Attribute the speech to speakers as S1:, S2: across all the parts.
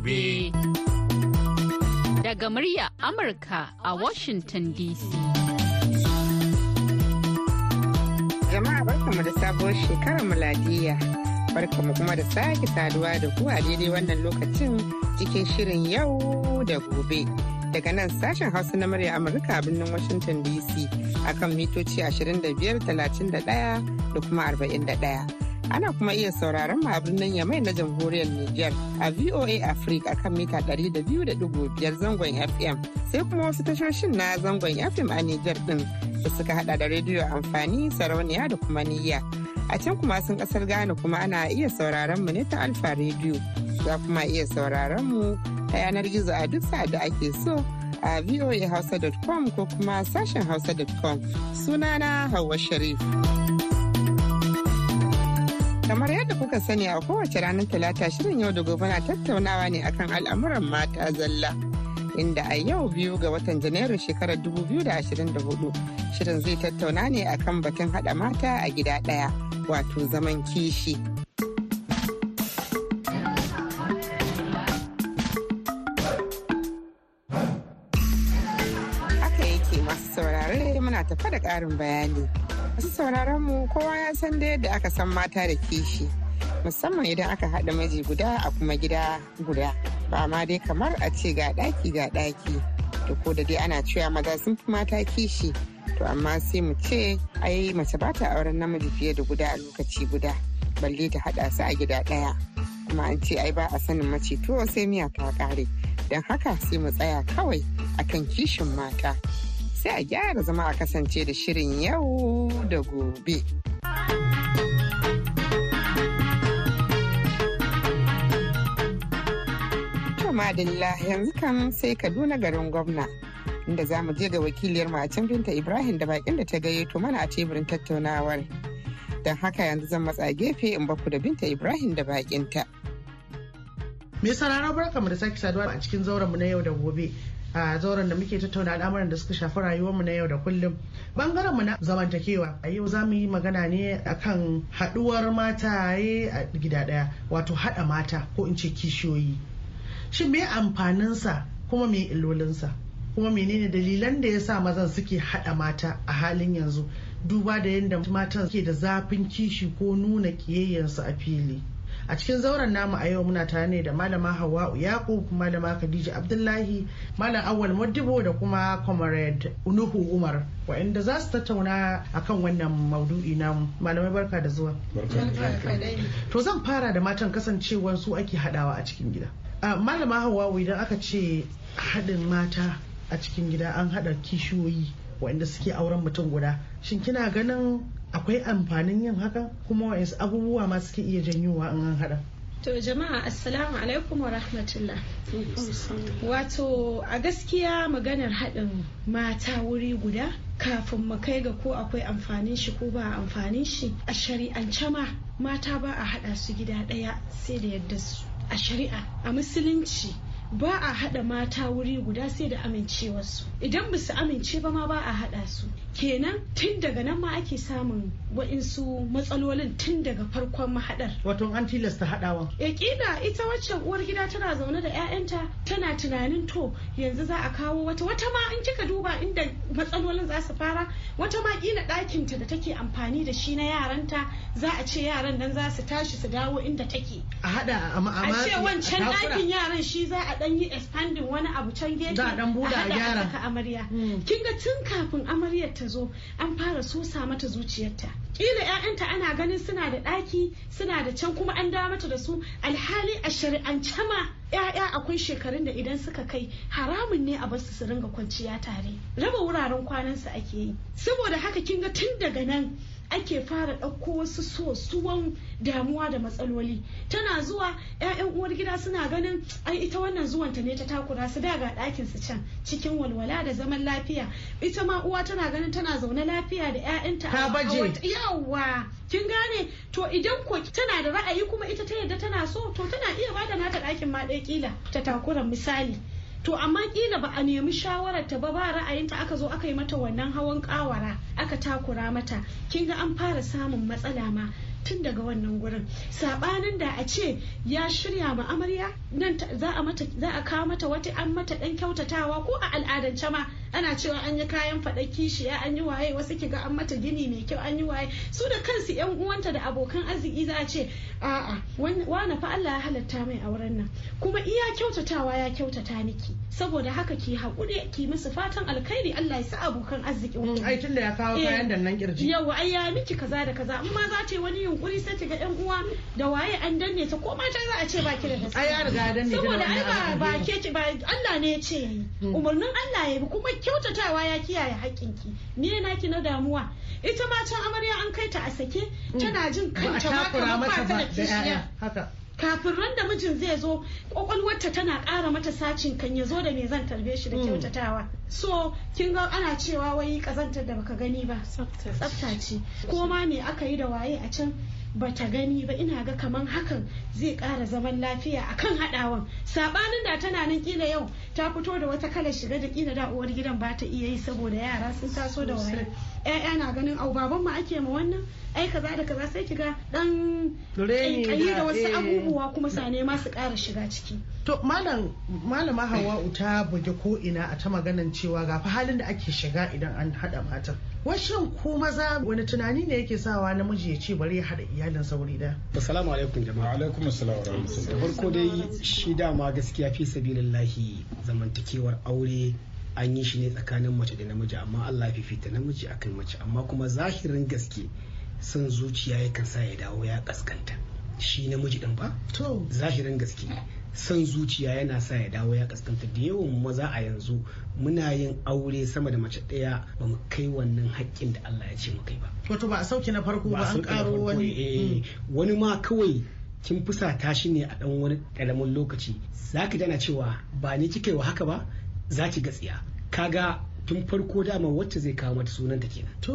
S1: Gobe.
S2: Daga murya Amurka a Washington DC.
S3: Jama'a barkamu da sabuwar shekarar miladiya. Barkamu kuma da sake saduwa da ku a daidai wannan lokacin cikin shirin yau da gobe. Daga nan sashen Hausa na murya Amurka a birnin Washington DC akan mitoci 25, 31 da kuma 41. Ana kuma iya sauraron mu a birnin Yamai na jamhuriyar Nijar a VOA Africa akan mita 200.5 zangon FM sai kuma wasu tashoshin na zangon FM a Nijar din da suka hada da rediyo amfani sarauniya da kuma niyya. A can kuma sun ƙasar Ghana kuma ana iya sauraron mu ne ta Alfa rediyo za kuma iya sauraron mu ta yanar gizo a duk sa'ad da ake so a voahausa.com ko kuma sashen hausa.com sunana Hauwa Sharif. kamar yadda kuka sani a kowace ranar talata shirin yau da gobe na tattaunawa ne akan al'amuran mata zalla. Inda a yau biyu ga watan janairu shekarar 2024 shirin zai tattauna ne akan batun hada mata a gida ɗaya wato zaman kishi haka yake masu saurare muna tafa da karin bayani Masu sauraron mu kowa ya san da yadda aka san mata da kishi. Musamman idan aka haɗa miji guda a kuma gida guda. Ba ma dai kamar a ce ga ɗaki ga ɗaki. Da ko da dai ana cewa maza sun fi mata kishi. To amma sai mu ce ai mace ba ta auren namiji fiye da guda a lokaci guda. Balle ta haɗa su a gida ɗaya. Kuma an ce ai ba a sanin mace to sai miya ta ƙare. Don haka sai mu tsaya kawai akan kishin mata. sai a gyara zama a kasance da shirin yau da gobe. To madalla yanzu kan sai Kaduna garin gwamna. Inda za mu je ga wakiliyar macen Binta Ibrahim da bakin da ta gayyato mana a teburin tattaunawar. Don haka yanzu zan matsa gefe in baku da Binta Ibrahim da bakinta.
S4: Me sarara barkamu da sake saduwa a cikin zauren mu na yau da gobe. a zauren da muke tattauna al'amuran da suka shafi rayuwarmu na yau da kullum ɓangaren mu na zamantakewa a yau za mu yi magana ne akan haduwar mataye a gida ɗaya wato hada mata ko in ce kishiyoyi shin me amfaninsa kuma me illolinsa? Kuma menene dalilan da ya sa mazan suke hada mata a halin yanzu? Duba da yadda matan suke da zafin kishi ko nuna kiyayyansu a fili. A cikin zauren namu a yau muna tare ne da malama hawa'u yakub malama khadija abdullahi malam awal modibo da kuma comrade unuhu umar waɗanda za su tattauna akan wannan maudu'i namu. Malamai barka da zuwa. To zan fara da matan kasancewar su ake hadawa a cikin gida. Malama hawa'u idan aka ce haɗin mata a cikin gida an haɗa kishiyoyi waɗanda suke auren mutum guda shin kina ganin akwai amfanin yin haka kuma wa'insu abubuwa ma suke iya janyowa in an haɗa?
S5: To jama'a assalamu alaikum wa rahmatullah. Wato a gaskiya maganar haɗin mata wuri guda kafin mu kai ga ko akwai amfanin shi ko ba amfanin shi a shari'ance ma mata ba a haɗa su gida ɗaya sai da yadda su. A shari'a a musulunci. Ba a haɗa mata wuri guda sai da amincewarsu. Idan ba su amince ba ma ba a haɗa su. Kenan tun daga nan ma ake samun wa'insu matsalolin tun daga farkon mahaɗar.
S4: Wato an tilasta haɗawa.
S5: E kila ita waccan uwar gida tana zaune da 'ya'yanta tana tunanin to yanzu za a kawo wata wata ma in kika duba inda matsalolin za su fara wata ma kila ɗakinta da take amfani da shi na yaranta za a ce yaran nan za su tashi su dawo inda take.
S4: A haɗa a
S5: a ce wancan ɗakin yaran shi za a ɗan yi expanding wani abu can gefe
S4: Za a ɗan buɗe a
S5: haɗa
S4: gyara.
S5: saka amarya.
S4: Mm.
S5: kin ga tun kafin amaryar ta zo an fara sosa mata zuciyarta. Kila ƴaƴanta ana ganin suna da ɗaki suna da can kuma an dawo mata da su. Alhali a shari'ance ma ƴaƴa akwai shekarun da idan suka kai haramun ne a ba su su ringa kwanciya tare. Raba wuraren kwanansu ake yi. Saboda haka kin ga tun daga nan ake fara ɗauko wasu sosuwan damuwa da matsaloli. Tana zuwa 'ya'yan uwar gida suna ganin ai ita wannan zuwanta ne ta takura su da ga ɗakin su can cikin walwala da zaman lafiya. Ita ma uwa tana ganin tana zaune lafiya da 'ya'yanta
S4: Ta baje.
S5: yawa kin gane? To idan ko tana da ra'ayi kuma ita ta yadda tana so to tana iya ba da nata ɗakin ma ɗaya kila ta takura misali. To amma kila ba a nemi shawarar ta ba ba ra'ayinta aka zo aka yi mata wannan hawan kawara aka takura mata. Kin ga an fara samun matsala ma. Tun daga wannan gurin. Sabanin da a ce ya shirya ma amarya nan za a mata za a kawo mata wata an mata dan kyautatawa ko a al'adance ma ana cewa an yi kayan faɗa kishiya an yi waye wasu kiga an mata gini mai kyau an yi waye. Su da kansu yan uwanta da abokan arziki za a ce a'a wan- wane fa Allah ya halatta mai auren nan. Kuma iya kyautatawa ya kyautata miki. Saboda haka ki haƙuri ki musu fatan alkhairi Allah ya sa abokan arzikin
S4: ai tun da ya kawo kayan da nan ƙirji
S5: yawa ai ya miki kaza da kaza. In ma za ta yi wani yunkuri sai ta ga yan uwa da waye an danne ta ko mata za a ce baki da gaskiya.
S4: Ai ya riga ya danne
S5: saboda ai ba ba ke ce ba Allah ne ya ce yayi umarnin Allah ya bi kuma kyautatawa ya kiyaye haƙƙinki. Me naki na damuwa? Ita ma can amarya an kai ta a sake tana jin kanta ma kamar
S4: mata
S5: ba ta da kishiya.
S4: haka.
S5: Kafin ran da mijin zai zo kwakwalwarta tana ƙara mata sacin kan ya zo da me zan tarbe shi da kyautatawa. So kin ga ana cewa wai kazantar da baka gani ba. Tsafta ce. Ko ma me aka yi da waye a can? Bata gani ba. Ina ga kaman hakan zai ƙara zaman lafiya akan haɗawan. Sabanin da tana nan kila yau ta fito da wata kalar shiga da kila da uwar gidan ba ta iya yi saboda yara sun taso da waye ƴaƴa na ganin au baban mu ake ma wannan? Ai kaza da kaza. Sai kiga dan ƙaiƙayi
S4: da-
S5: wasu
S4: eh.
S5: abubuwa kuma sane ma su ƙara shiga ciki.
S4: To malam malama Hawwa'u ta buge ko ina a ta maganan cewa ga halin da ake shiga idan an hada matan. Washin ko maza wani tunani ne yake sawa namiji ya ce bari ya hada iyalin sauri da.
S6: Assalamu alaikum jama'a.
S7: alaikum assalam wa
S6: Da
S7: rahmatullahi
S6: farko dai shi dama gaskiya fi sabilillahi zamantakewar aure an yi shi ne tsakanin mace da namiji amma Allah ya fifita namiji akan mace. Amma kuma zahirin gaske son zuciya yakan sa ya dawo ya kaskanta. Shi namiji din ba
S4: To.
S6: Zahirin gaske. Son zuciya yana sa ya dawo ya kaskanta. Da yawan maza a yanzu muna yin aure sama da mace ɗaya ba mu kai wannan haƙƙin da Allah ya ce mu kai ba.
S4: Wato ba a sauke na farko ba an karo wani.
S6: wani wani ma kawai kin fusata shi ne a dan wani ƙaramin lokaci. Zaki dana cewa ba ni kika yi wa haka ba za ki gatsiya. Kaga tun farko dama wacce zai kawo mata sunanta kenan.
S4: To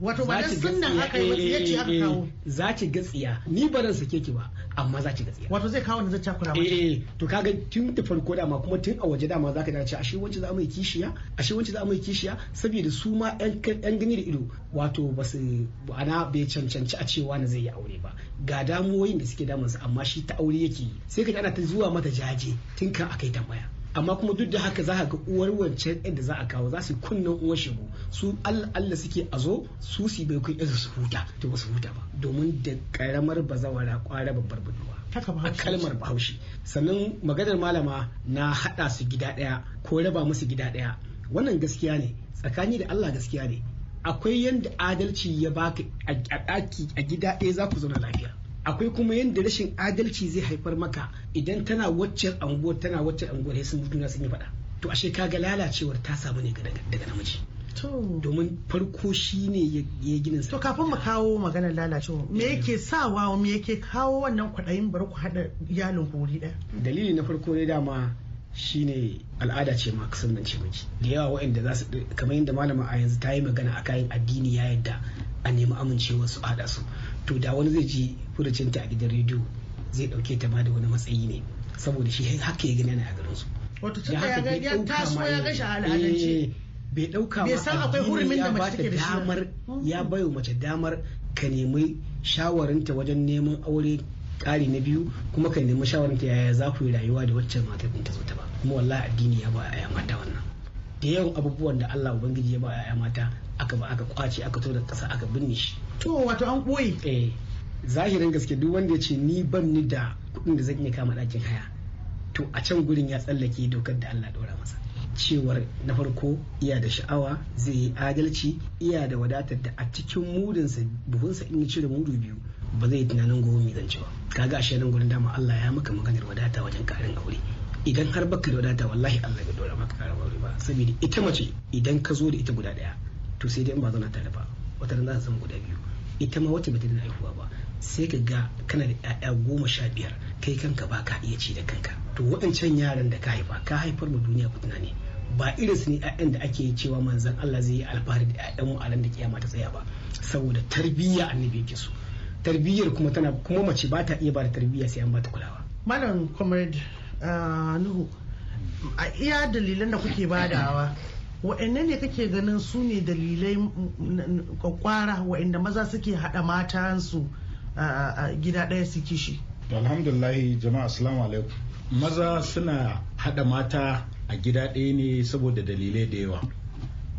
S4: wato ba dan
S6: ga
S4: sunnan
S6: tsiya,
S4: aka yi ba
S6: eh,
S4: ya ce aka
S6: eh,
S4: kawo.
S6: za ki gatsiya ni ba ran sake ki ba amma za ki gatsiya
S4: Wato zai kawo da zai takura mata.
S6: eh to kaga tun da farko dama kuma tun a waje dama zaka dace ashe wacce za mu yi kishiya? Ashe wacce za mu yi kishiya? Saboda su ma yan gani da ido wato ba su ana bai cancanci a cewa na zai yi aure ba. Ga damuwoyin da suke damun sa amma shi ta aure yake yi. Sai ka ana ta zuwa mata jaje tun kan akai tambaya. Amma kuma duk da haka za ka ga uwar wancan yadda za a kawo za su yi kunnen uwar shigo su Allah Allah suke a zo su su bai kai su huta to ba su huta ba. Domin da karamar bazawara kwara babbar budurwa. A kalmar bahaushe. Sannan maganar malama na haɗa su gida ɗaya ko raba musu gida ɗaya. Wannan gaskiya ne. Tsakani da Allah gaskiya ne. Akwai yadda adalci ya baka a gida ɗaya za ku zauna lafiya. Akwai kuma yadda rashin adalci zai haifar maka idan tana waccan anguwar tana waccan anguwar sun juna sun yi faɗa. To ashe kaga lalacewar ta samu ne daga namiji. Domin farko shi ne ya ginin sa.
S4: To kafin mu kawo maganar lalacewa me yake sawa me yake kawo wannan kwaɗayin bari ku haɗa iyalin ku wuri ɗaya.
S6: dalili na farko ne dama shine al'ada ce ma kasan ce miki da yawa waɗanda za su kamar yadda malama a yanzu ta yi magana a kayan addini ya yadda a nemi amincewa su haɗa su. To da wani zai ji furucinta a gidan rediyo zai ɗauke ta ma da wani matsayi ne saboda shi haka ya gani ana a garin su
S4: Wato tun
S6: Da
S4: ya ga ya taso ya
S6: ya-
S4: gashi a al'adance.
S6: Eh, bai ɗauka
S4: Bai
S6: ma
S4: san akwai hurumin da mace take da ba.
S6: damar ya bayo mace damar ka nemi shawarinta wajen neman aure ƙari na biyu kuma ka nemi shawarinta yaya za ku yi rayuwa da waccan matar ta zo ta ba kuma wallahi addini ya ba a mata wannan da yawan abubuwan da Allah ubangiji ya ba a mata aka ba aka ƙwace aka to da ƙasa aka binne shi
S4: To wato an ɓoye.
S6: eh zahirin gaske duk wanda ya ce ni ban ni da kuɗin da zan iya kama ɗakin haya to a can gurin ya tsallake dokar da Allah ɗora masa. Cewar na farko iya da sha'awa zai yi adalci iya da wadatar da a cikin mudinsa buhunsa in ya cire mudu biyu ba zai tunanin gobe mai zance ba. Kaga ashe nan gurin dama Allah ya maka maganar wadata wajen karin aure. Idan har baka da wadata wallahi Allah bai dora maka karin aure ba. Saboda ita mace idan ka zo da ita guda ɗaya to sai dai in ba zauna tare ba wata za ta zama guda biyu. Ita ma wacce bata da haihuwa ba sai ka ga kana da 'ya'ya goma sha biyar kai kanka ba ka iya ci da kanka. To waɗancan yaran da ka haifa ka haifar mu duniya fitina ne. Ba irin su ne 'ya'yan da ake cewa manzon Allah zai yi alfahari da 'ya'yan mu a da kiyama ta tsaya ba. Saboda tarbiyya annabi yake so. Tarbiyyar kuma tana kuma mace ba ta iya ba da tarbiyya sai an ba ta kulawa.
S4: Malam Comrade ah, Nuhu a iya dalilan da kuke badawa wa'anne ne kake ganin su ne dalilai kwakwara wa'anda maza suke haɗa matansu a gida ɗaya su kishi
S7: alhamdulahi jama'a assalamu alaikum. Maza suna hada mata a gida ɗaya ne saboda dalilai da yawa.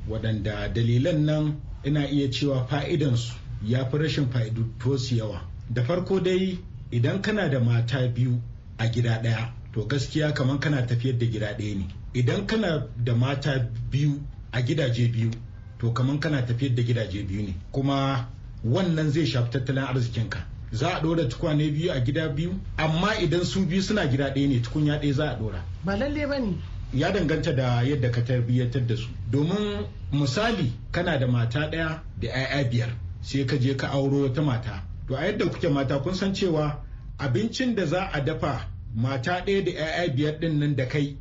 S7: Waɗanda dalilan nan ina iya cewa fa'idansu ya fi rashin fa'idutosu yawa. Da farko dai idan kana da mata biyu a gida ɗaya to gaskiya kamar kana tafiyar da gida ɗaya ne. Idan kana da mata biyu a gidaje biyu to kamar kana tafiyar da gidaje biyu ne. Kuma wannan zai shafi tattalin arzikinka. Za a ɗora tukwane biyu a gida biyu amma idan su biyu suna gida ɗaya ne tukunya ɗaya za a ɗora.
S4: Ba lalle ba ne.
S7: Ya danganta da yadda ka tarbiyyatar da su. Domin misali kana da mata ɗaya da 'ya'ya biyar sai ka je ka auro wata mata. To a yadda kuke mata kun san cewa abincin da za a dafa mata ɗaya da 'ya'ya biyar ɗin nan da kai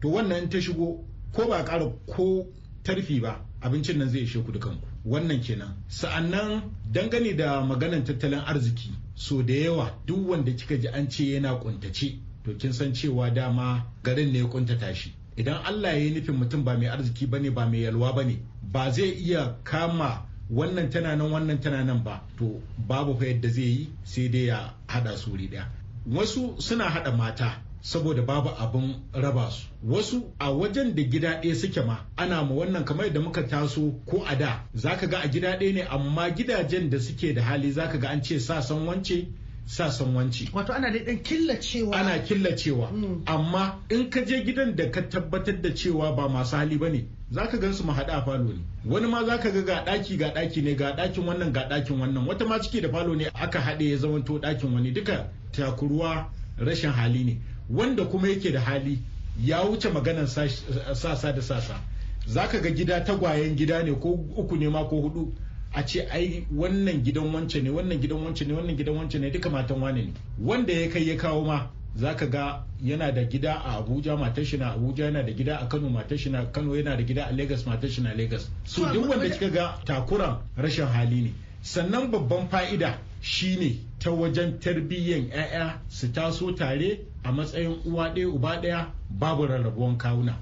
S7: to wannan ta shigo ko ba ƙara ko tarfi ba abincin nan zai ishe ku dukanku. Wannan kenan. Sa'annan dangane da maganan tattalin arziki so da yawa duk wanda kika ji an ce yana kuntace to kin san cewa dama garin ne ya kuntata shi. Idan Allah ya yi nufin mutum ba mai arziki ba ne ba mai yalwa ba ne ba zai iya kama wannan tana nan wannan tana nan ba to babu fa yadda zai yi sai dai ya hada su ɗaya wasu suna hada mata saboda babu abin raba su. Wasu a wajen da gida ɗaya suke ma ana ma wannan kamar yadda muka taso ko a da. Zaka ga a gida ɗaya ne amma gidajen da suke da hali zaka ga an ce sa san wance sa san wance.
S4: Wato ana dai dan killacewa.
S7: Ana killacewa.
S4: Mm.
S7: amma in ka je gidan da ka tabbatar da cewa ba masu hali ba ne zaka gan su haɗa falo ne. Wani ma zaka ga ga ɗaki ga ɗaki ne ga ɗakin wannan ga ɗakin wannan. Wata ma ciki da falo ne aka haɗe ya zamanto ɗakin wani. Duka takuruwa rashin hali ne. Wanda kuma yake da hali ya wuce maganan sasa da sasa. Zaka ga gida tagwayen gida ne ko uku ne ma ko huɗu. A ce ai wannan gidan wance ne wannan gidan wance ne wannan gidan wance ne duka matan wane ne. Wanda ya kai ya kawo ma zaka ga yana da gida a abuja matar shi na abuja yana da gida a kano matar shi na kano yana da gida a lagos matar shi na lagos. So duk wanda kika ga takuran rashin hali ne. Sannan babban fa'ida shine ta wajen tarbiyyan 'ya'ya su taso tare a matsayin uwa ɗaya uba ɗaya babu rarrabuwan kawuna.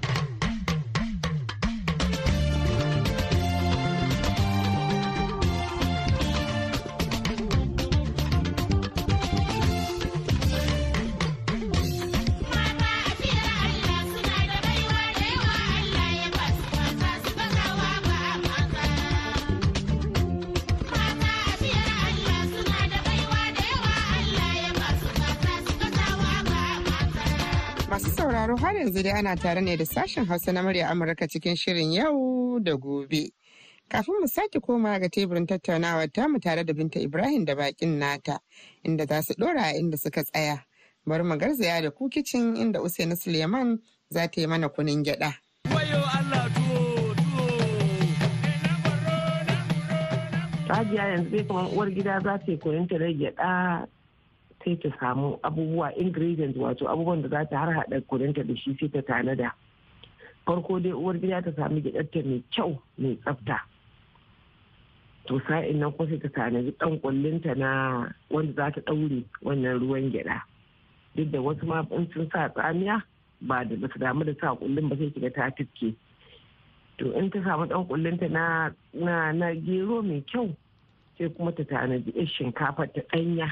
S3: Yanzu dai ana tare ne da sashen Hausa na murya Amurka cikin shirin yau da gobe. Kafin mu sake koma ga teburin tattaunawar tamu tare da Binta Ibrahim da bakin nata inda za su dora a inda suka tsaya. Bari mu garzaya da ku kicin inda Usaini Suleiman za ta yi mana kunin gyada.
S8: Hajiya yanzu dai kamar uwar gida za ta yi koyon ta rage ɗa sai ta samu abubuwa ingredients wato abubuwan da za ta har haɗa kurinta da shi sai ta tanada. Farko dai uwar gida ta sami gyaɗarta mai kyau mai tsafta. To sa'in nan kuma sai ta tanadi ɗan kullinta na wanda za ta ɗaure wannan ruwan gyaɗa. Duk da wasu ma in sun sa tsamiya ba da ba su damu da sa kullin ba sai kiga ta tifke. To in ta samu ɗan kullinta na na na gero mai kyau sai kuma ta tanadi shinkafa ta ɗanya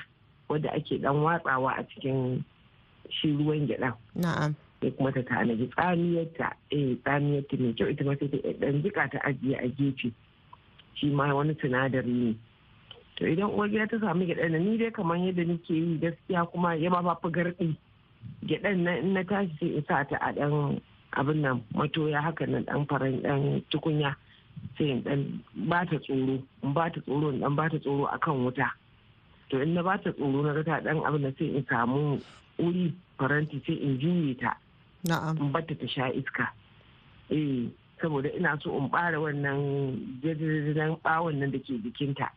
S8: wadda ake ɗan watsawa a cikin shi ruwan gyaɗa.
S3: Na'am.
S8: sai kuma ta tanadi tsamiyarta. Eh tsamiyarta mai kyau ita ma sai ta ɗan jika ta ajiye a gefe. Shi ma wani sinadari ne. To idan uwar gida ta samu gyaɗan nan ni dai kamar yadda nake yi gaskiya kuma ya ma fi garɗi. Gyaɗan nan in na tashi sai in sa ta a ɗan abin nan matoya haka nan ɗan faran ɗan tukunya. Sai in ɗan ba ta tsoro in ba ta tsoro in ɗan ba ta tsoro akan wuta. To in na ba ta tsoro na ta ɗan abin da sai in samu wuri faranti sai in juye ta.
S3: Na'am.
S8: in batta ta sha iska. Eh saboda ina so in bara wannan jajajajen bawon nan da ke jikinta.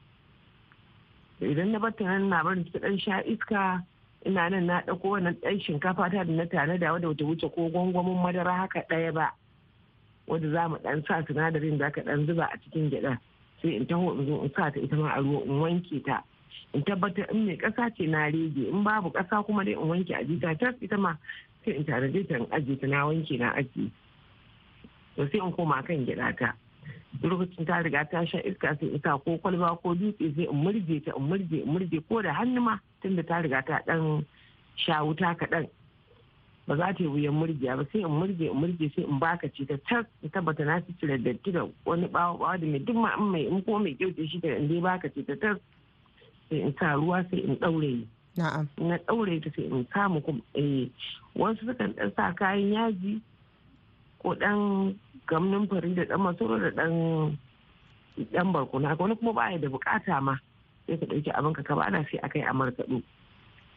S8: Idan na batta nan na barin ta dan sha iska ina nan na ɗauko wannan ɗan shinkafa ta da na tare da wadda wata wuce ko gwangwamin madara haka ɗaya ba wadda za mu ɗan sa sinadarin da aka ɗan zuba a cikin gyaɗa. Sai in taho in zo in sa ta ita ma a ruwa in wanke ta. In tabbatar in mai ƙasa ce na rege in babu ƙasa kuma dai in wanke a jita tas ita ma sai in tare ta in ajiye ta na wanke na ajiye. To sai in koma kan gyaɗa ta lokacin ta riga ta sha iska sai in sa ko kwalba ko dutse sai in murje ta in murje in murje ko da hannu ma tunda ta riga ta dan sha wuta kaɗan. Ba za ta yi wuyan murjiya ba sai in murje in murje sai in baka ce ta tas in tabbata na ci cire datti da wani bawa bawa da mai duk ma in mai in ko mai kyau ce shi da in dai baka ce ta tas. Sai in sa ruwa sai in ɗaure na ɗaure ta sai in samu kuma eh wasu sukan ɗan sa kayan yaji ko ɗan gamnin fari da ɗan masoro da ɗan ɗan barkuna wani kuma ba ya da buƙata ma. Sai ka ɗauki abin ka ba ana sai a kai a markaɗo.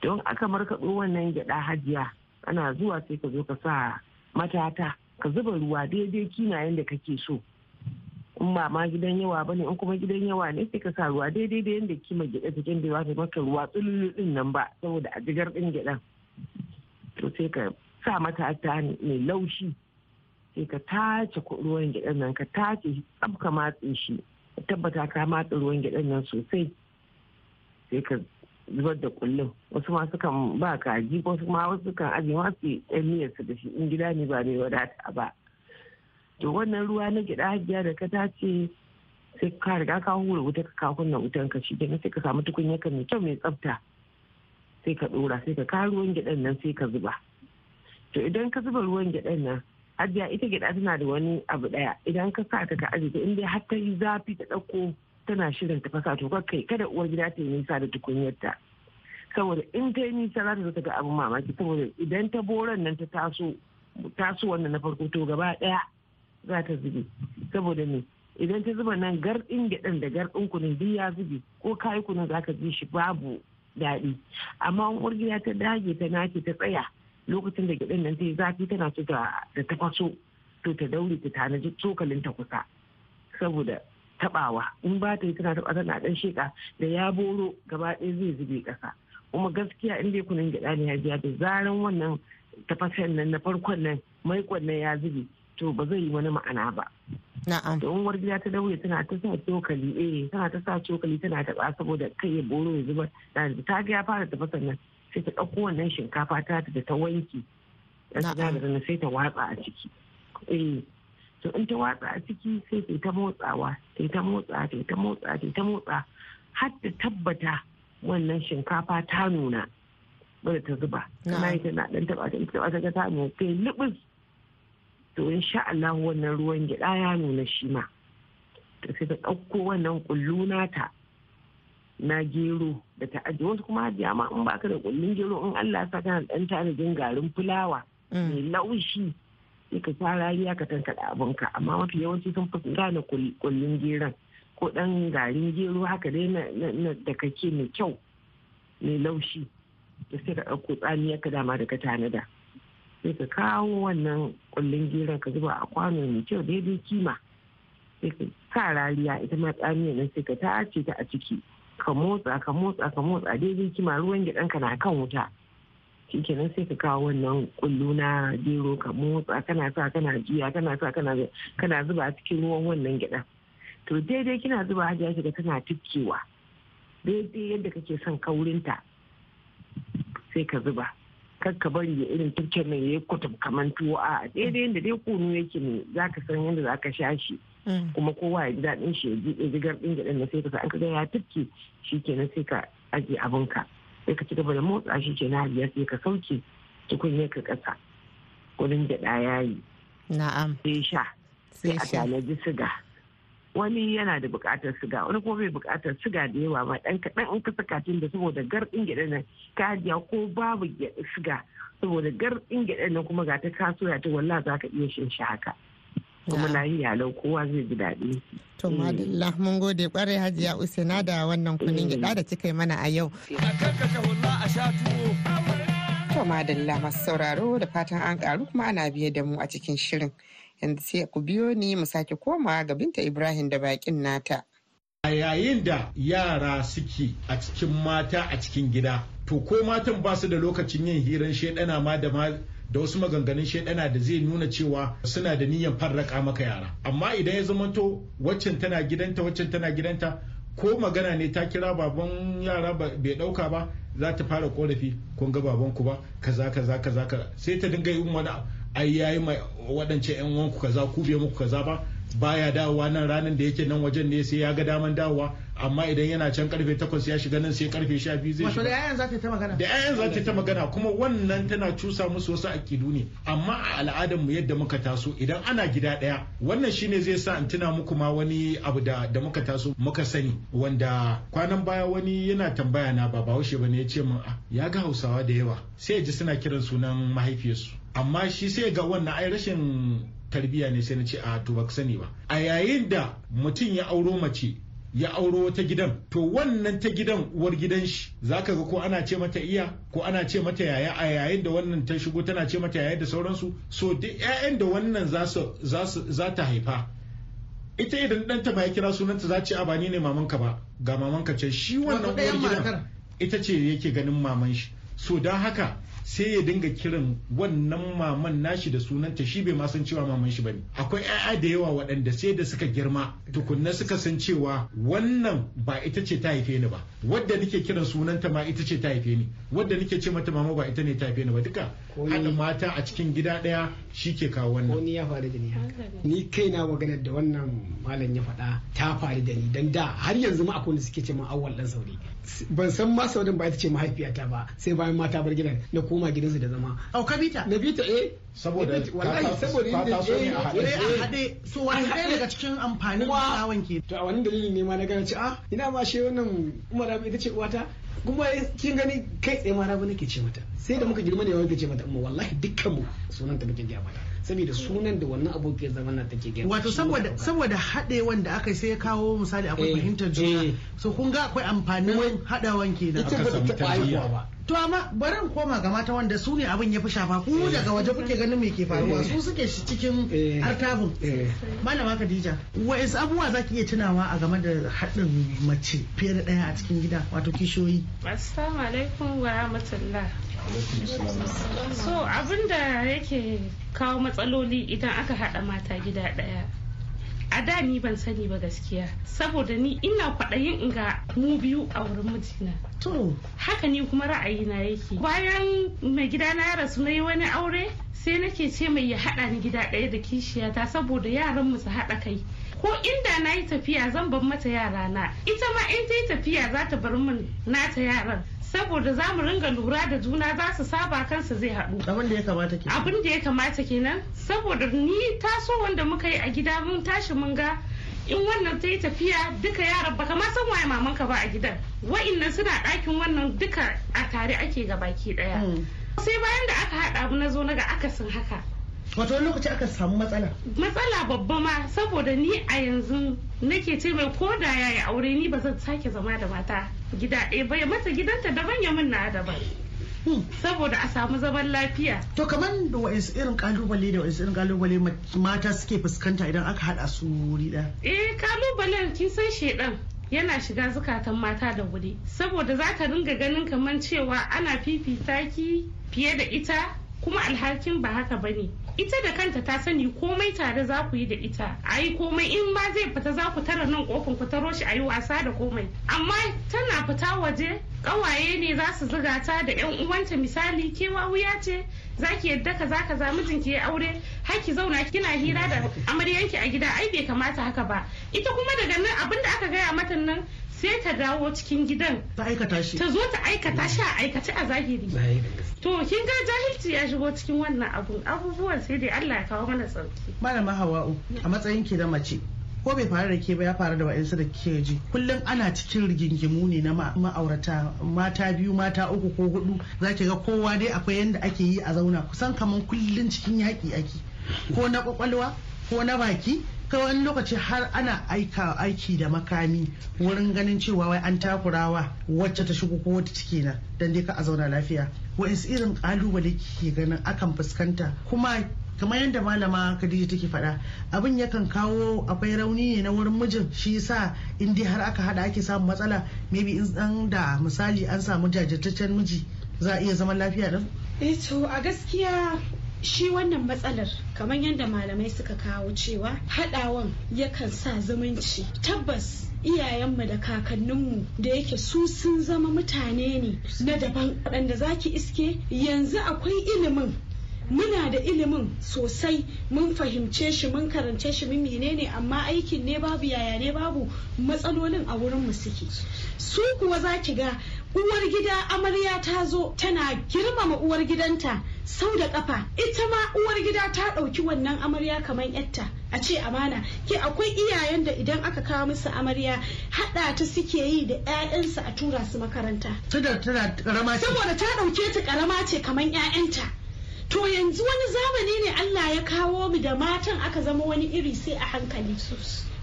S8: Don aka markaɗo wannan gyaɗa hajiya ana zuwa sai ka zo ka sa matata ka zuba ruwa daidai kinayen da kake so. In ba ma gidan yawa ba ne in kuma gidan yawa ne sai ka sa ruwa daidai da yadda kima gyaɗa cikin da ta maka ruwa tsululu ɗin nan ba saboda a jigar ɗin gyaɗan. To sai ka sa matata mai laushi sai ka tace ruwan gyaɗan nan ka tace tsab ka matse shi tabbata ka matse ruwan gyaɗan nan sosai. Sai ka zubar da kullum wasu ma sukan ba kaji wasu ma wasu kan aje ma su yan miyar su da shi in gida ne ba mai wadata ba. To wannan ruwa na gyaɗa hajiya da ka tace sai ka riga ka hura wuta ka kawo kunna wutan ka shi sai ka samu tukunya ka mai kyau mai tsafta. Sai ka ɗora sai ka kawo ruwan gyaɗan nan sai ka zuba. To idan ka zuba ruwan gyaɗan nan hajiya ita gyaɗa tana da wani abu ɗaya. Idan ka sa ta ka ta in dai har ta yi zafi ta ɗauko tana shirin ta fasa to kai kada uwar gida ta yi nisa da tukunyarta saboda in ta yi nisa za ta zo ta ga abin mamaki. Saboda idan ta boran nan ta taso taso wannan na farko to gaba ɗaya za ta zube. Saboda ne idan ta zuba nan garɗin gyaɗan da garɗin kunin duk ya zube ko kayi kunin za ka ji shi babu daɗi. Amma uwar gida ta dage ta nace ta tsaya lokacin da gyaɗan nan ta yi zafi tana so da ta faso to ta daure ta tanaji cokalin ta kusa. Saboda tabawa in ba ta yi tana taba tana dan sheka da ya boro gaba ɗaya zai zube ƙasa. Kuma gaskiya in dai kunin gyaɗa ne ya biya da zaran wannan tafasen nan na farkon nan maikon nan ya zube to ba zai yi wani ma'ana ba.
S3: Na'am.
S8: da uwar gida ta daure tana ta sa cokali eh tana ta sa cokali tana taɓa saboda kai ya boro ya zuba da ta ga ya fara tafasan nan sai ta ɗauko wannan shinkafa ta da ta wanki sinadarin sai ta watsa a ciki. Eh to in ta watsa a ciki sai ta ta motsawa ta ta motsa ta ta motsa ta ta motsa har ta tabbata wannan shinkafa ta nuna ba da ta zuba. Tana yi tana dan taba ta taba ta ta nuna kai lubus. To insha Allah wannan ruwan gyaɗa ya nuna shi ma. To sai ta ɗauko wannan kullu nata na gero da ta ajiye. Wasu kuma hajiya ma in baka da kullun gero in Allah ya sa kana dan tanadin garin fulawa mai laushi sai ka sa rariya ka tankaɗa abinka. Amma mafi yawanci sun fi gane kullun geron ko ɗan garin gero haka dai na da kake mai kyau mai laushi. Da sai ka ɗauko tsamiyar ka dama da ka tanada. Sai ka kawo wannan kullun geron ka zuba a kwano mai kyau daidai kima. Sai ka sa rariya ita ma tsamiyar nan sai ka tace ta a ciki. Ka motsa ka motsa ka motsa daidai kima. Ruwan gyaɗan ka na kan wuta. Shikenan sai ka kawo wannan kullu na gero ka motsa. Kana sa kana juya kana sa kana kana zuba cikin ruwan wannan gyaɗa to daidai kina zuba hajiya shiga tana tukkewa daidai yadda kake son kaurinta sai ka zuba. Kar ka bari ya irin tukken nan yayi kutum kaman tuwo. A daidai yadda dai kunu yake ne zaka san yadda zaka sha shi. Kuma kowa ya ji daɗin shi ya ji jigar ɗin gyaɗan na sai ka sa. An ka ga ya tukke shikenan sai ka ajiye abinka sai ka ci gaba da motsa shi ke na biyar sai ka sauke tukunyar ka kasa wurin gyaɗa ya yi.
S3: Na'am.
S8: sai sha. Sai a tanaji siga. Wani yana da buƙatar siga wani kuma bai buƙatar siga da yawa ba ɗan kaɗan in ka saka tun da saboda garɗin gyaɗa nan ka hajiya ko babu siga saboda garɗin gyaɗa nan kuma ga ta kasoya ta wallah za ka iya shan shi haka kuma lafiya lau kowa zai ji daɗi.
S3: To madalla mun gode ƙwarai hajiya Usaina da wannan kunin gyaɗa da kika yi mana a yau.
S4: To madalla masu sauraro da fatan an karu kuma ana biye da mu a cikin shirin. Yanzu sai ku biyo ni mu sake koma ga Binta Ibrahim da bakin nata.
S7: A yayin da yara suke a cikin mata a cikin gida, to ko matan ba su da lokacin yin hirar shaidana ma da da wasu maganganun shaidana da zai nuna cewa suna da niyyar farraka maka yara amma idan ya zamanto waccan tana gidanta waccan tana gidanta ko magana ne ta kira baban yara bai ɗauka ba za ta fara korafi kun ga babanku ba kaza kaza kaza kaza sai ta dinga yin wani. Ai yayi mai waɗance yan uwanku kaza ku bai muku kaza ba baya dawowa nan ranar da yake nan wajen ne sai ya ga daman dawowa. Amma idan yana can ƙarfe takwas ya shiga nan sai ƙarfe sha biyu zai
S4: wato da
S7: shiga.
S4: yayan za ta ta magana?
S7: Da 'ya'yan za ta ta magana kuma wannan tana cusa musu wasu akidu ne. Amma a al'adar mu yadda muka taso idan ana gida ɗaya wannan shine zai sa in tuna muku ma wani abu da da muka taso muka sani wanda kwanan baya wani yana tambaya na ba bahaushe ba ne ya ce min "Ah, ya ga hausawa da yawa. Sai ya ji suna kiran sunan mahaifiyarsu. Amma shi sai ga wannan ai rashin tarbiyya ne sai na ce a to baka sani ba. A yayin da mutum ya auro mace ya auro wata gidan to wannan ta gidan uwar gidan shi zaka ga ko ana ce mata iya ko ana ce mata yaya a yayin da wannan ta shigo tana ce mata yaya da sauransu. So duk ƴaƴan da wannan za ta haifa ita idan ɗanta ma ya kira sunanta za ce a ba ni ne mamanka ba ga mamanka ce shi wannan uwar gidan ita ce yake ganin maman shi. So don haka sai ya dinga kiran wannan maman nashi da sunanta shi bai ma san cewa maman shi ba ne. Akwai 'ya'ya da yawa waɗanda sai da suka girma tukunna suka san cewa wannan ba ita ce ta haife ni ba. Wadda nake kiran sunanta ma ita ce ta haife ni. Wadda nake ce mata mama ba ita ne ta haife ni ba. Duka
S6: Ko
S7: haɗa mata a cikin gida ɗaya shi ke kawo
S6: ko
S7: wannan
S6: ni ya faru da ni haka. Ni kaina maganar da wannan malam ya faɗa ta faru da ni. Dan da har yanzu ma akwai wanda suke ce min awwal dan sauri ban san ma saurin ba ita ce mahaifiyata ba sai bayan mata bar gidan. Na koma gidansu da zama.
S4: Au ka bita
S6: na bi ta eh.
S7: Saboda
S6: wallahi saboda inda
S7: taso ne a haɗe.
S4: wai a
S6: eh,
S4: haɗe. So wani ɗaya daga cikin amfanin yawon ke?
S6: To a wani dalilin ne ma na gane ce ah ina ma shi wannan umar ita ce uwata. Kuma kin gani kai tsaye ma rabu nake ce mata. Sai da muka girma ne wani ce mata amma wallahi dukkan mu sunan ta muke gaya mata. Saboda sunan da wannan abokiyar zaman nan take gaya
S4: wato saboda saboda haɗewan da aka sai ya kawo misali akwai
S6: Eh,
S4: fahimtar juna.
S6: eh.
S4: so kun ga akwai amfanin haɗawan kenan.
S6: ita
S7: aka
S6: ba ta ba.
S4: To amma bari in koma ga mata wanda su ne abin ya fi shafa ku daga waje kuke ganin me ke faruwa
S6: Eh.
S4: su suke shi cikin
S6: Eh.
S4: artabun
S6: Eh.
S4: malama Khadija wa'is abubuwa zaki iya tunawa a game da haɗin mace fiye da ɗaya a cikin gida wato kishiyoyi
S9: Assalamu alaikum wa rahmatullah. So abin da yake kawo matsaloli idan aka haɗa mata gida ɗaya. A da ni ban sani ba gaskiya saboda ni ina kwaɗayin in ga mu biyu a wurin mijina.
S4: to
S9: Haka ni kuma ra'ayina yake. Bayan mai gida na rasu na yi wani aure sai nake ce mai ya haɗa ni gida ɗaya da kishiyata saboda yaran mu su haɗa kai. Ko inda na yi tafiya zan bar mata yara na ita ma in ta yi tafiya za ta bar min nata yaran. Saboda za mu ringa lura da juna za su saba kansu zai haɗu.
S4: abin da ya kamata ke
S9: abin da ya kamata kenan. Saboda ni taso wanda muka yi a gida mun tashi mun ga in wannan ta yi tafiya duka yaran baka ma san waye mamanka ba a gidan. Wa'innan suna ɗakin wannan duka a tare ake ga baki ɗaya.
S4: Mm.
S9: sai bayan da aka haɗa mu na zo na ga akasin haka.
S4: Wato wani lokaci aka samu matsala.
S9: Matsala babba ma saboda ni a yanzu nake ce mai ko da yayi aure ni ba zan sake zama da mata gida ɗaya ba ya mata gidanta daban ya min na daban.
S4: Hmm.
S9: saboda a samu zaman lafiya.
S4: To kamar da wa'is irin ƙalubale da wa'is irin ƙalubale ma- mata suke fuskanta idan aka haɗa su wuri ɗaya?
S9: Eh kalubalen kin san shedan yana shiga zukatan mata da wuri. Saboda za ta ringa ganin kamar cewa ana fifita ki fiye da ita kuma alhakin ba haka ba ne. Ita da kanta ta sani komai tare za ku yi da ita. A yi komai in ma zai fita za ku tara nan kofin ku taro shi a yi wasa da komai. Amma tana fita waje ƙawaye ne za su zuga ta da yan uwanta. Misali kewa wuya ce? Za ki yadda ka za ka za mijinki ya aure? Har ki zauna kina hira da amaryanki a gida. Ai bai kamata haka ba. Ita kuma daga nan abin da aka gaya mata nan sai ta dawo cikin gidan.
S4: Ta aikata shi.
S9: Ta zo ta aikata shi a aikace a zahiri. To kin ga jahilci ya shigo cikin wannan abun. Abubuwan sai dai Allah ya kawo mana sauƙi.
S4: Malama hawa'u a matsayin ki da mace ko bai faru da ke ba ya faru da wa'insu da ke ji. Kullum ana cikin rigingimu ne na ma- ma'aurata mata biyu mata uku ko huɗu za ki ga kowa dai akwai yadda ake yi a zauna. Kusan kamar kullum cikin yaƙi ake. Ko na ƙwaƙwalwa ko na baki. Kai wani lokaci har ana aika aiki da makami wurin ganin cewa wai an takurawa wacce ta shigo ko wata ciki na. Dan dai ka a zauna lafiya. Wa'insu irin ƙalubale ke ganin akan fuskanta. Kuma kamar yadda malama Khadija take faɗa abin yakan kawo akwai rauni ne na wurin mijin shi yasa in dai har aka hada ake samun matsala maybe in an da misali an samu jajirtaccen miji za a iya zaman lafiya din
S5: Eh to a gaskiya shi wannan matsalar kamar yadda malamai suka kawo cewa haɗawan yakan sa zumunci. Tabbas iyayenmu da kakanninmu da yake su sun zama mutane ne na daban waɗanda zaki iske yanzu akwai ilimin muna da ilimin sosai. Mun fahimce shi mun karance shi mun menene amma aikin ne babu yaya ne babu matsalolin a wurin mu suke. Su kuwa za ki ga uwar gida amarya ta zo tana girmama uwar gidanta sau da kafa ita ma uwar gida ta ɗauki wannan amarya kamar yatta a ce amana. Ke akwai iyayen da idan aka kawo musu amarya haɗa ta suke yi da 'ya'yansu a tura su makaranta. Saboda ta ɗauke ta karama ce kamar 'ya'yanta to yanzu wani zamani ne Allah ya kawo mu da matan aka zama wani iri sai a hankali.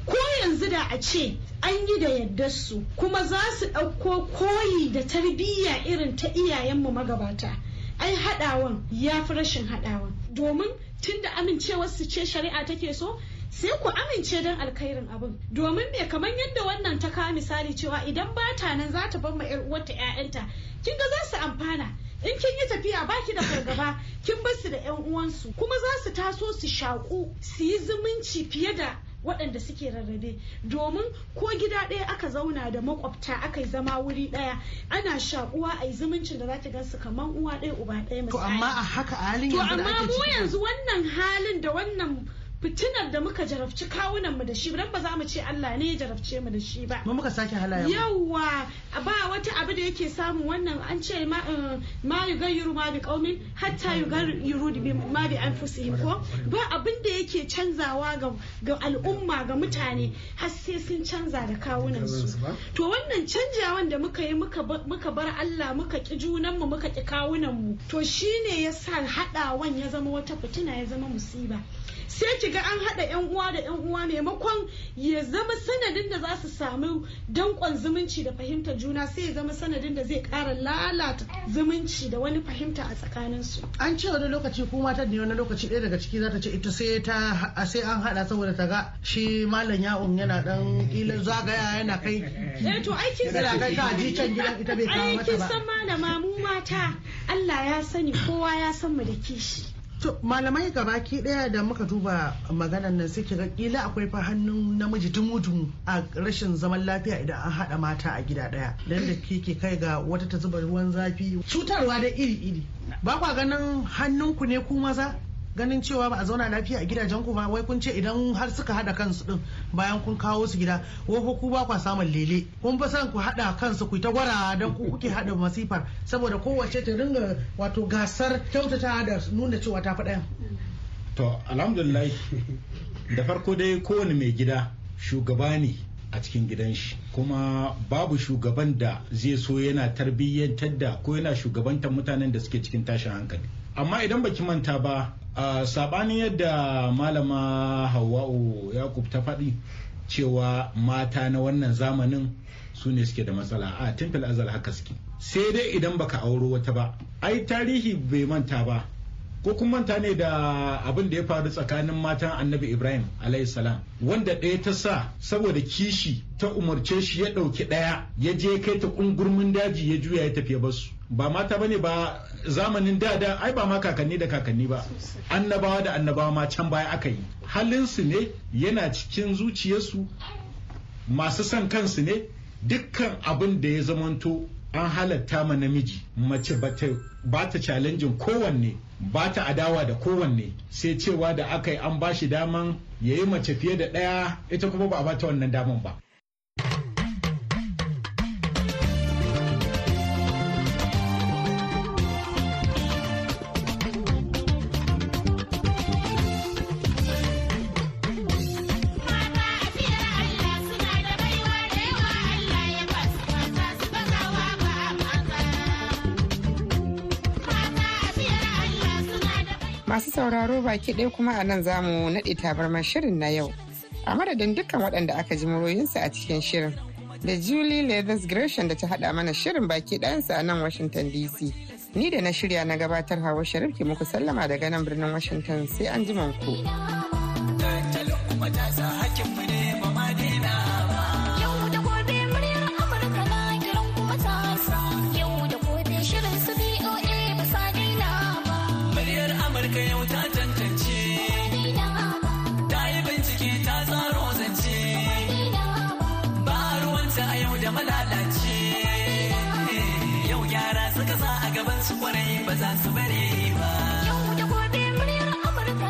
S5: Ko yanzu da a ce an yi da yardar su kuma za su ɗauko koyi da tarbiyya irin ta iyayenmu magabata. Ai haɗawan ya fi rashin haɗawan. Domin tunda amincewar su ce shari'a take so sai ku amince don alkhairin abin. Domin me? Kamar yadda wannan ta kawo misali cewa idan ba ta nan za ta bar ma 'yar uwarta 'ya'yanta kin ga za su amfana. In kin yi tafiya baki da fargaba kin bar su da yan uwansu. Kuma za su taso su shaƙu su yi zumunci fiye da waɗanda suke rarrabe. Domin ko gida ɗaya aka zauna da makwabta aka yi zama wuri ɗaya ana shaƙuwa a yi zumuncin da za ta gansu kamar uwa ɗaya uba ɗaya
S4: to amma a haka halin
S5: to
S4: yanzu da
S5: amma
S4: ake
S5: mu
S4: ciki?
S5: yanzu wannan halin da wannan fitinar da muka jarabci kawunan mu da shi dan ba za mu ce Allah ne ya jarabce mu da shi ba.
S4: Mu muka sake halayen mu.
S5: yawwa ba wata abu da yake samun wannan an ce ma eh, ma yugayyiru ma bi qaumin hatta yugayyiru bi ma bi anfusihim ko? Ba abin da yake canzawa ga ga al'umma ga mutane har sai sun canza da kawunan su. To wannan canjawan da muka yi muka ba- muka bar Allah muka ki junan mu muka ki kawunan mu to shine yasa hadawan ya zama wata fitina ya zama musiba. Sai ki ga an haɗa yan uwa da yan uwa maimakon ya zama sanadin da za su samu danƙon zumunci da fahimtar juna sai ya zama sanadin da zai ƙara lalata zumunci da wani fahimta a tsakaninsu.
S4: an ce wani lokaci ko matar ne wani lokaci ɗaya daga ciki za ta ce ita sai ta sai an haɗa saboda ta ga shi malam ya'un yana dan kila zagaya yana kai
S5: Eh to aikin
S4: yana kai kaji can gidan ita bai kawo mata
S5: aikin
S4: ba
S5: san malama mu mata Allah ya sani kowa ya san mu da kishi.
S4: To malamai gabaki ɗaya da muka duba maganan nan sai ga kila akwai fa hannun namiji dumu-dumu a rashin zaman lafiya idan an haɗa mata a gida ɗaya dan da ke kai ga wata ta zuba ruwan zafi. Cutarwa da iri-iri. Ba kwa ganin hannunku ne ku maza? Ganin cewa ba a zauna lafiya a gidajen ku ba wai kun ce idan har suka hada kansu din bayan kun kawo su gida wai ku ba kwa samun lele. Kun fa san ku hada kansu ku ta gwara dan ku kuke hada masifar saboda kowace ta ringa wato gasar kyautata da nuna cewa ta faɗa
S7: To alhamdulillah da farko dai kowane mai gida shugaba ne a cikin gidan shi kuma babu shugaban da zai so yana tarbiyyantar da ko yana shugabantar mutanen da suke cikin tashin hankali. Amma idan baki manta ba a sabanin yadda malama hawa'u yakub ta faɗi cewa mata na wannan zamanin su ne suke da matsala. A tun azal haka suke. Sai dai idan baka auro wata ba ai tarihi bai manta ba. Ko kun manta ne da abin da ya faru tsakanin matan annabi ibrahim salam? Wanda ɗaya ta sa saboda kishi ta umarce shi ya ɗauki ɗaya ya je kai ta ƙungurmin daji ya juya ya tafi ba su ba mata ba ne ba zamanin da da ai ba ma kakanni da kakanni ba. Annabawa da annabawa ma can baya aka yi. Halinsu ne yana cikin zuciyarsu masu son kansu ne. Dukkan abin da ya zamanto an halatta ma namiji mace ba ta challenging kowanne. Ba ta adawa da kowanne sai cewa da aka yi an ba shi daman ya yi mace fiye da ɗaya ita kuma ba a bata wannan daman ba.
S3: Masu sauraro baki ɗaya kuma a nan za mu naɗe tabarmar shirin na yau. A madadin dukkan waɗanda aka ji muryoyinsu a cikin shirin. Da Julie Leathers Gresham da ta haɗa mana shirin baki ɗayansa a nan Washington DC. Ni da na shirya na gabatar Hawa Sharif ke muku sallama daga nan birnin Washington sai an ji ku.
S1: Ba za su bare